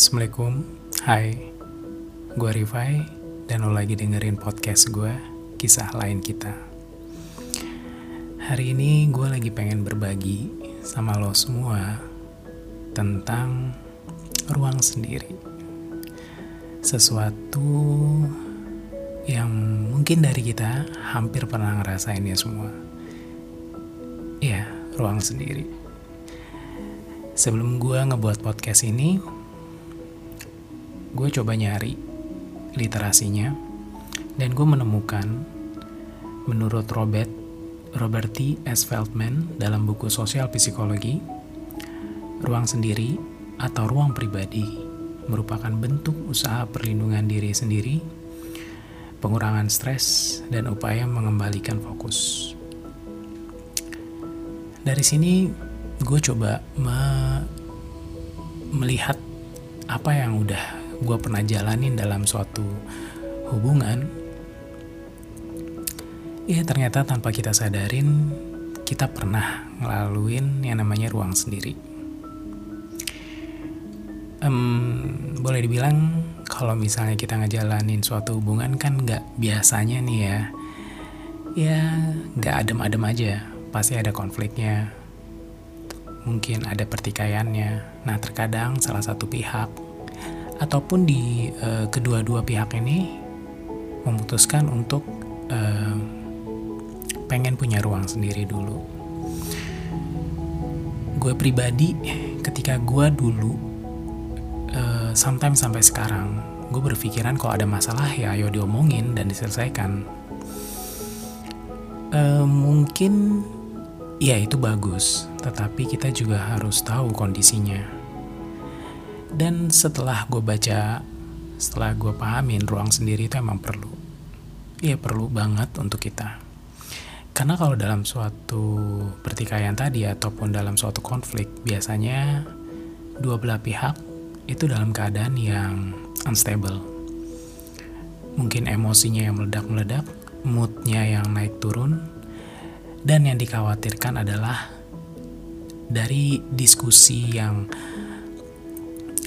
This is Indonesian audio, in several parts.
Assalamualaikum, hai Gue Rifai dan lo lagi dengerin podcast gue, Kisah Lain Kita. Hari ini gue lagi pengen berbagi sama lo semua tentang ruang sendiri. Sesuatu yang mungkin dari kita hampir pernah ngerasain ya semua. Iya, ruang sendiri. Sebelum gue ngebuat podcast ini, gue coba nyari literasinya dan gue menemukan menurut Robert Robert T. S. Feldman dalam buku Sosial Psikologi, ruang sendiri atau ruang pribadi merupakan bentuk usaha perlindungan diri sendiri, pengurangan stres, dan upaya mengembalikan fokus. Dari sini, gue coba me melihat apa yang udah gue pernah jalanin dalam suatu hubungan, ya ternyata tanpa kita sadarin, kita pernah ngelaluin yang namanya ruang sendiri. Um, boleh dibilang kalau misalnya kita ngejalanin suatu hubungan kan nggak biasanya nih ya, ya nggak adem-adem aja, pasti ada konfliknya, mungkin ada pertikaiannya. Nah terkadang salah satu pihak ataupun di uh, kedua-dua pihak ini memutuskan untuk uh, pengen punya ruang sendiri dulu. Gue pribadi ketika gue dulu, uh, sometimes sampai sekarang, gue berpikiran kalau ada masalah ya ayo diomongin dan diselesaikan. Uh, mungkin ya itu bagus, tetapi kita juga harus tahu kondisinya dan setelah gue baca, setelah gue pahamin ruang sendiri itu emang perlu. Iya perlu banget untuk kita. Karena kalau dalam suatu pertikaian tadi ataupun dalam suatu konflik, biasanya dua belah pihak itu dalam keadaan yang unstable. Mungkin emosinya yang meledak-meledak, moodnya yang naik turun, dan yang dikhawatirkan adalah dari diskusi yang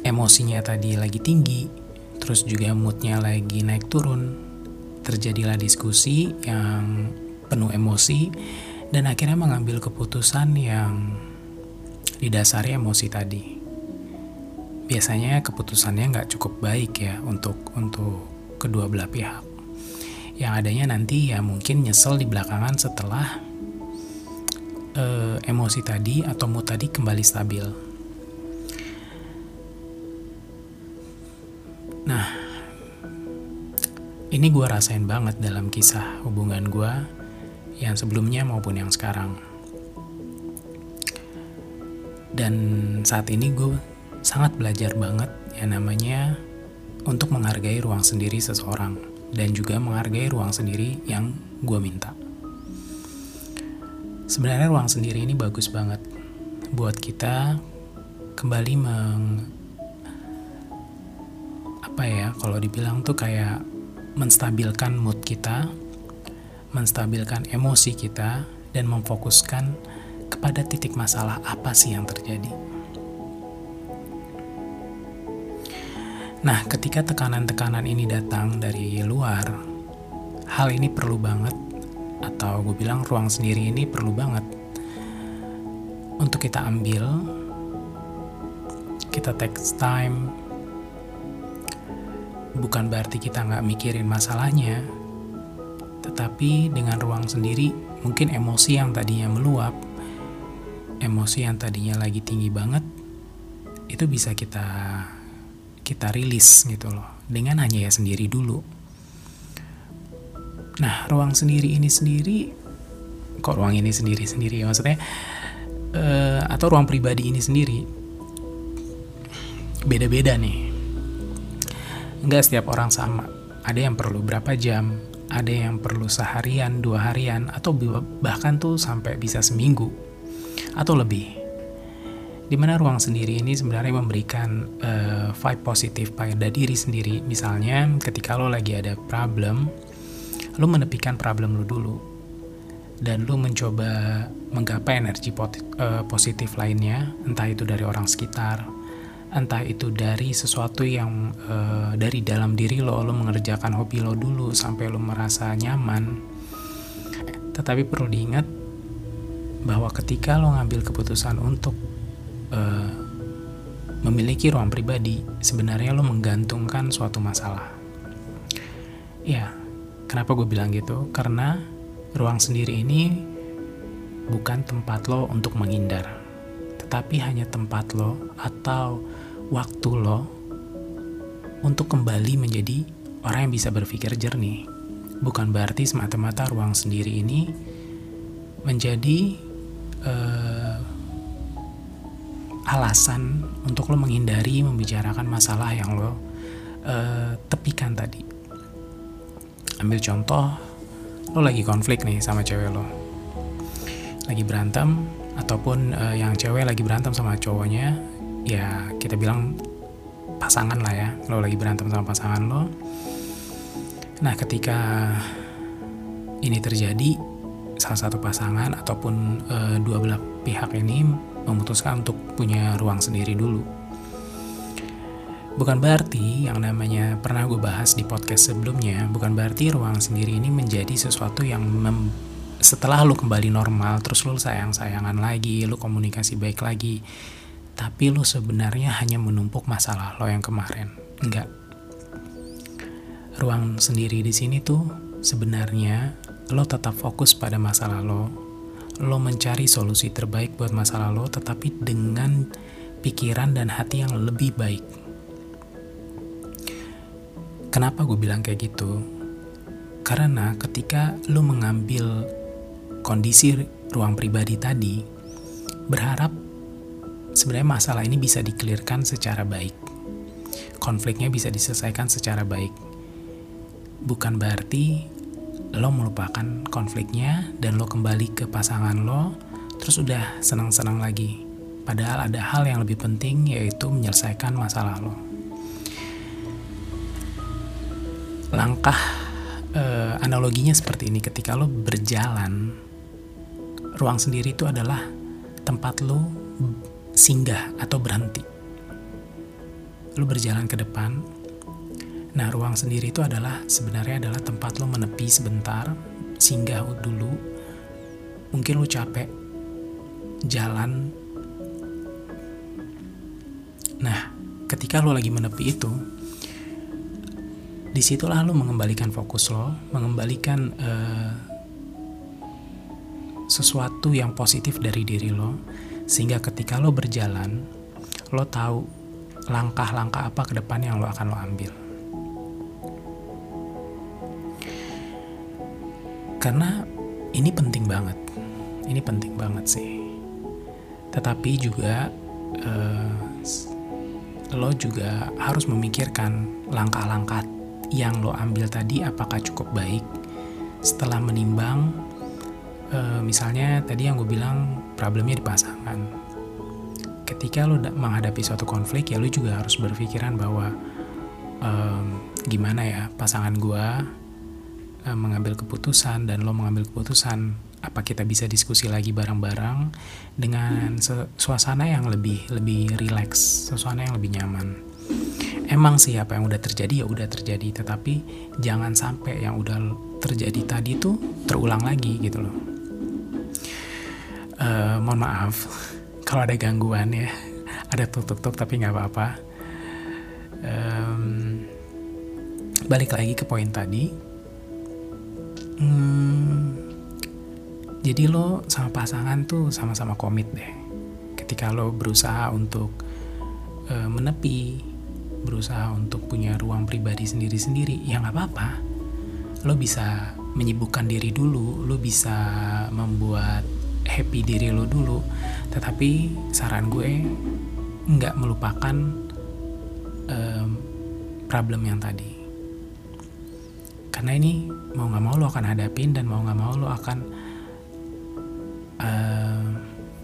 emosinya tadi lagi tinggi, terus juga moodnya lagi naik turun, terjadilah diskusi yang penuh emosi, dan akhirnya mengambil keputusan yang didasari emosi tadi. Biasanya keputusannya nggak cukup baik ya untuk untuk kedua belah pihak. Yang adanya nanti ya mungkin nyesel di belakangan setelah uh, emosi tadi atau mood tadi kembali stabil. Nah, ini gue rasain banget dalam kisah hubungan gue yang sebelumnya maupun yang sekarang. Dan saat ini gue sangat belajar banget yang namanya untuk menghargai ruang sendiri seseorang dan juga menghargai ruang sendiri yang gue minta. Sebenarnya ruang sendiri ini bagus banget buat kita kembali meng apa ya kalau dibilang tuh kayak menstabilkan mood kita, menstabilkan emosi kita, dan memfokuskan kepada titik masalah apa sih yang terjadi. Nah, ketika tekanan-tekanan ini datang dari luar, hal ini perlu banget, atau gue bilang ruang sendiri ini perlu banget untuk kita ambil, kita take time bukan berarti kita nggak mikirin masalahnya, tetapi dengan ruang sendiri, mungkin emosi yang tadinya meluap, emosi yang tadinya lagi tinggi banget, itu bisa kita kita rilis gitu loh, dengan hanya ya sendiri dulu. Nah, ruang sendiri ini sendiri, kok ruang ini sendiri sendiri? Ya maksudnya, uh, atau ruang pribadi ini sendiri, beda-beda nih Nggak setiap orang sama. Ada yang perlu berapa jam, ada yang perlu seharian, dua harian, atau bahkan tuh sampai bisa seminggu atau lebih. Di mana ruang sendiri ini sebenarnya memberikan uh, vibe positif pada diri sendiri. Misalnya ketika lo lagi ada problem, lo menepikan problem lo dulu. Dan lo mencoba menggapai energi eh, positif lainnya, entah itu dari orang sekitar, entah itu dari sesuatu yang uh, dari dalam diri lo lo mengerjakan hobi lo dulu sampai lo merasa nyaman. Tetapi perlu diingat bahwa ketika lo ngambil keputusan untuk uh, memiliki ruang pribadi sebenarnya lo menggantungkan suatu masalah. Ya kenapa gue bilang gitu? Karena ruang sendiri ini bukan tempat lo untuk menghindar tetapi hanya tempat lo atau waktu lo untuk kembali menjadi orang yang bisa berpikir jernih. Bukan berarti semata-mata ruang sendiri ini menjadi uh, alasan untuk lo menghindari membicarakan masalah yang lo uh, tepikan tadi. Ambil contoh, lo lagi konflik nih sama cewek lo, lagi berantem, ataupun uh, yang cewek lagi berantem sama cowoknya, ya kita bilang pasangan lah ya. Lo lagi berantem sama pasangan lo. Nah ketika ini terjadi salah satu pasangan ataupun e, dua belah pihak ini memutuskan untuk punya ruang sendiri dulu. Bukan berarti yang namanya pernah gue bahas di podcast sebelumnya bukan berarti ruang sendiri ini menjadi sesuatu yang mem setelah lo kembali normal terus lo sayang sayangan lagi lo komunikasi baik lagi tapi lo sebenarnya hanya menumpuk masalah lo yang kemarin. Enggak. Ruang sendiri di sini tuh sebenarnya lo tetap fokus pada masalah lo. Lo mencari solusi terbaik buat masalah lo, tetapi dengan pikiran dan hati yang lebih baik. Kenapa gue bilang kayak gitu? Karena ketika lo mengambil kondisi ruang pribadi tadi, berharap sebenarnya masalah ini bisa dikelirkan secara baik. Konfliknya bisa diselesaikan secara baik. Bukan berarti lo melupakan konfliknya dan lo kembali ke pasangan lo, terus udah senang-senang lagi. Padahal ada hal yang lebih penting yaitu menyelesaikan masalah lo. Langkah eh, analoginya seperti ini ketika lo berjalan, ruang sendiri itu adalah tempat lo singgah atau berhenti. Lu berjalan ke depan. Nah, ruang sendiri itu adalah sebenarnya adalah tempat lo menepi sebentar, singgah dulu. Mungkin lu capek jalan. Nah, ketika lo lagi menepi itu, di situlah lo mengembalikan fokus lo, mengembalikan uh, sesuatu yang positif dari diri lo sehingga ketika lo berjalan, lo tahu langkah-langkah apa ke depan yang lo akan lo ambil. Karena ini penting banget. Ini penting banget sih. Tetapi juga uh, lo juga harus memikirkan langkah-langkah yang lo ambil tadi apakah cukup baik setelah menimbang uh, misalnya tadi yang gue bilang problemnya di pasangan. Ketika lo menghadapi suatu konflik ya lo juga harus berpikiran bahwa um, gimana ya pasangan gue um, mengambil keputusan dan lo mengambil keputusan apa kita bisa diskusi lagi bareng-bareng dengan suasana yang lebih lebih rileks suasana yang lebih nyaman. Emang sih apa yang udah terjadi ya udah terjadi tetapi jangan sampai yang udah terjadi tadi tuh terulang lagi gitu loh uh, mohon maaf kalau ada gangguan ya. Ada tuk-tuk tapi nggak apa-apa. Um, balik lagi ke poin tadi. Hmm, jadi lo sama pasangan tuh sama-sama komit deh. Ketika lo berusaha untuk uh, menepi berusaha untuk punya ruang pribadi sendiri-sendiri ya nggak apa-apa. Lo bisa menyibukkan diri dulu lo bisa membuat happy diri lo dulu. Tetapi saran gue nggak melupakan um, problem yang tadi. Karena ini mau nggak mau lo akan hadapin dan mau nggak mau lo akan uh,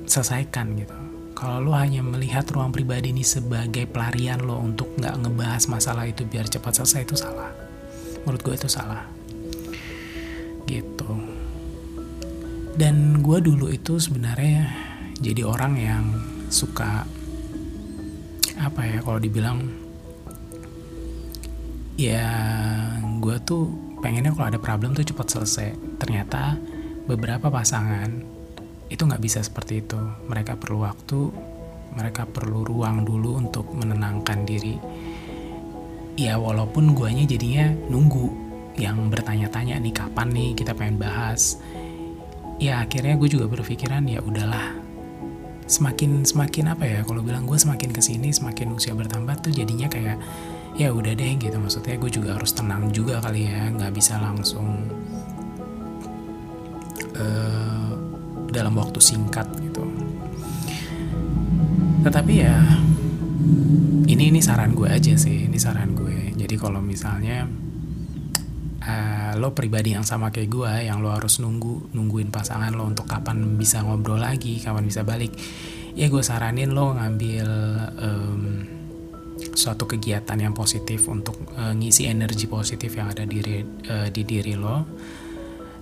selesaikan gitu. Kalau lo hanya melihat ruang pribadi ini sebagai pelarian lo untuk nggak ngebahas masalah itu biar cepat selesai itu salah. Menurut gue itu salah. Gitu dan gue dulu itu sebenarnya jadi orang yang suka apa ya kalau dibilang ya gue tuh pengennya kalau ada problem tuh cepat selesai. Ternyata beberapa pasangan itu nggak bisa seperti itu. Mereka perlu waktu mereka perlu ruang dulu untuk menenangkan diri. Ya walaupun guanya jadinya nunggu yang bertanya-tanya nih kapan nih kita pengen bahas ya akhirnya gue juga berpikiran ya udahlah. Semakin semakin apa ya kalau bilang gue semakin ke sini semakin usia bertambah tuh jadinya kayak ya udah deh gitu. Maksudnya gue juga harus tenang juga kali ya nggak bisa langsung uh, dalam waktu singkat gitu. Tetapi ya ini ini saran gue aja sih ini saran gue jadi kalau misalnya uh, lo pribadi yang sama kayak gue yang lo harus nunggu nungguin pasangan lo untuk kapan bisa ngobrol lagi kapan bisa balik. Ya gue saranin lo ngambil um, suatu kegiatan yang positif untuk uh, ngisi energi positif yang ada di uh, di diri lo.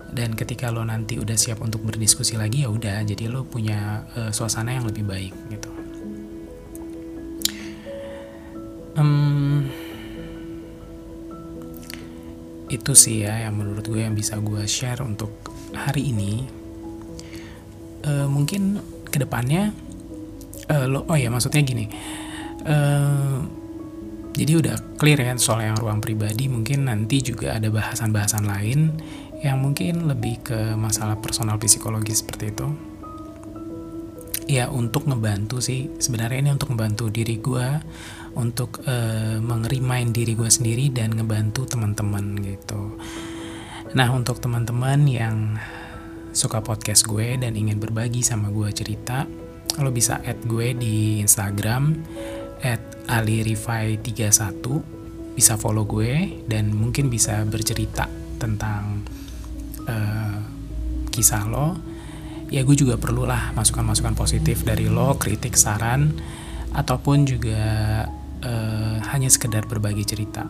Dan ketika lo nanti udah siap untuk berdiskusi lagi ya udah jadi lo punya uh, suasana yang lebih baik gitu. Um, itu sih ya yang menurut gue yang bisa gue share untuk hari ini. Uh, mungkin ke depannya uh, lo oh ya maksudnya gini. Uh, jadi udah clear ya soal yang ruang pribadi mungkin nanti juga ada bahasan-bahasan lain yang mungkin lebih ke masalah personal psikologis seperti itu. Ya untuk ngebantu sih sebenarnya ini untuk ngebantu diri gue untuk uh, mengerimain diri gue sendiri dan ngebantu teman-teman gitu. Nah untuk teman-teman yang suka podcast gue dan ingin berbagi sama gue cerita lo bisa add gue di Instagram at alirifai31 bisa follow gue dan mungkin bisa bercerita tentang uh, kisah lo. Ya gue juga perlulah masukan-masukan positif dari lo kritik saran ataupun juga uh, hanya sekedar berbagi cerita.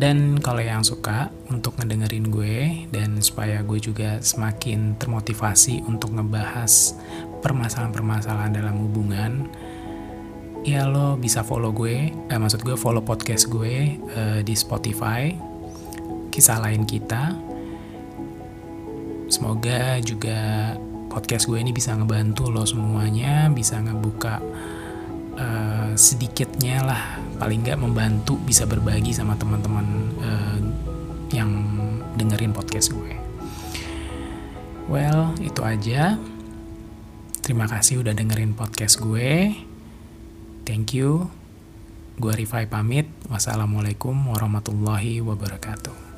Dan kalau yang suka untuk ngedengerin gue dan supaya gue juga semakin termotivasi untuk ngebahas permasalahan-permasalahan dalam hubungan ya lo bisa follow gue eh, maksud gue follow podcast gue uh, di Spotify kisah lain kita. Semoga juga podcast gue ini bisa ngebantu lo semuanya bisa ngebuka sedikitnya lah paling nggak membantu bisa berbagi sama teman-teman uh, yang dengerin podcast gue well itu aja terima kasih udah dengerin podcast gue Thank you. Gua Rifai pamit. Wassalamualaikum warahmatullahi wabarakatuh.